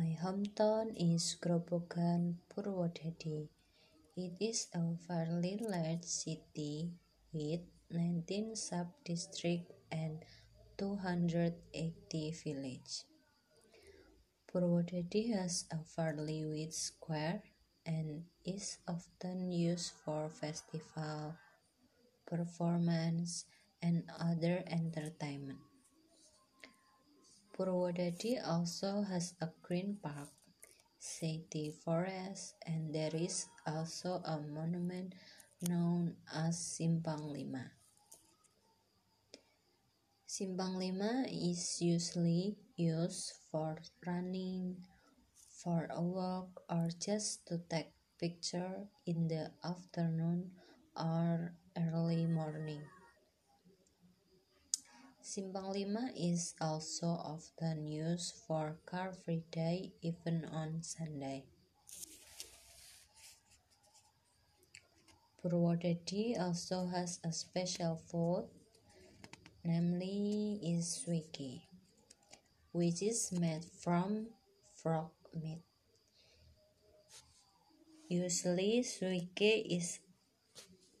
My hometown is Grobogan, Purwodadi. It is a fairly large city with 19 sub-districts and 280 villages. Purwodadi has a fairly wide square and is often used for festival, performance, and other entertainment. Purwodadi also has a green park, city forest, and there is also a monument known as Simpang Lima. Simpang Lima is usually used for running, for a walk, or just to take picture in the afternoon or early morning. Simpang Lima is also often used for car free day even on Sunday. Purwodadi also has a special food, namely is swike, which is made from frog meat. Usually, swike is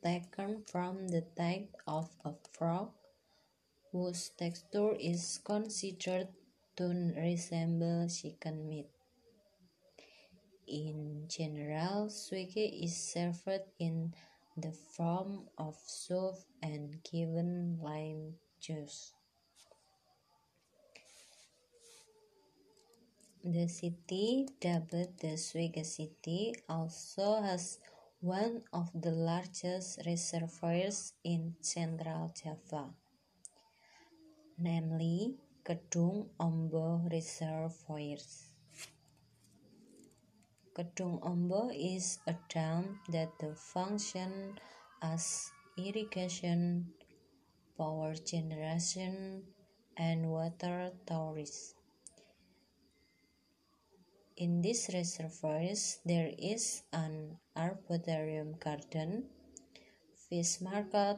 taken from the type of a frog whose texture is considered to resemble chicken meat. In general, swike is served in the form of soup and given lime juice. The city, dubbed the Swike City, also has one of the largest reservoirs in Central Java, namely Kedung Ombo Reservoirs. Kedung Ombo is a dam that functions as irrigation, power generation, and water storage. In these reservoirs, there is an arboretum garden, fish market,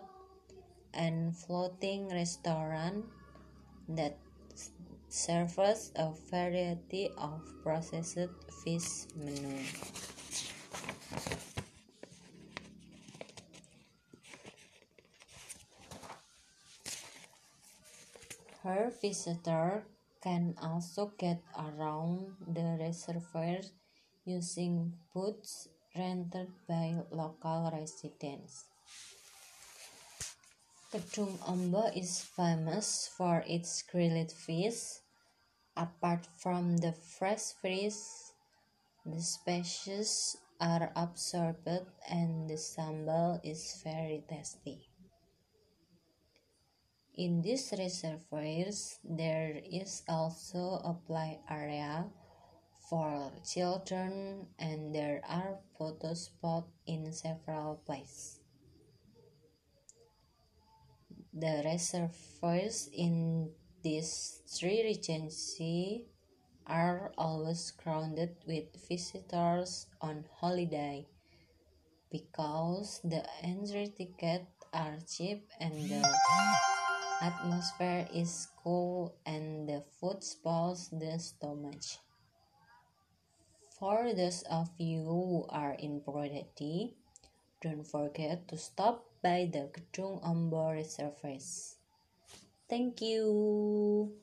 and floating restaurant that serves a variety of processed fish menu. Her visitor can also get around the reservoir using boats rented by local residents. Kedung Ombo is famous for its grilled fish. Apart from the fresh fish, the spices are absorbed and the sambal is very tasty. In these reservoirs, there is also a play area for children and there are photo spots in several places. The reservoirs in these three regencies are always crowded with visitors on holiday because the entry tickets are cheap and the atmosphere is cool and the food spoils the stomach. For those of you who are in Purwodadi, don't forget to stop by the Kedung Ombo Reservoirs. Thank you.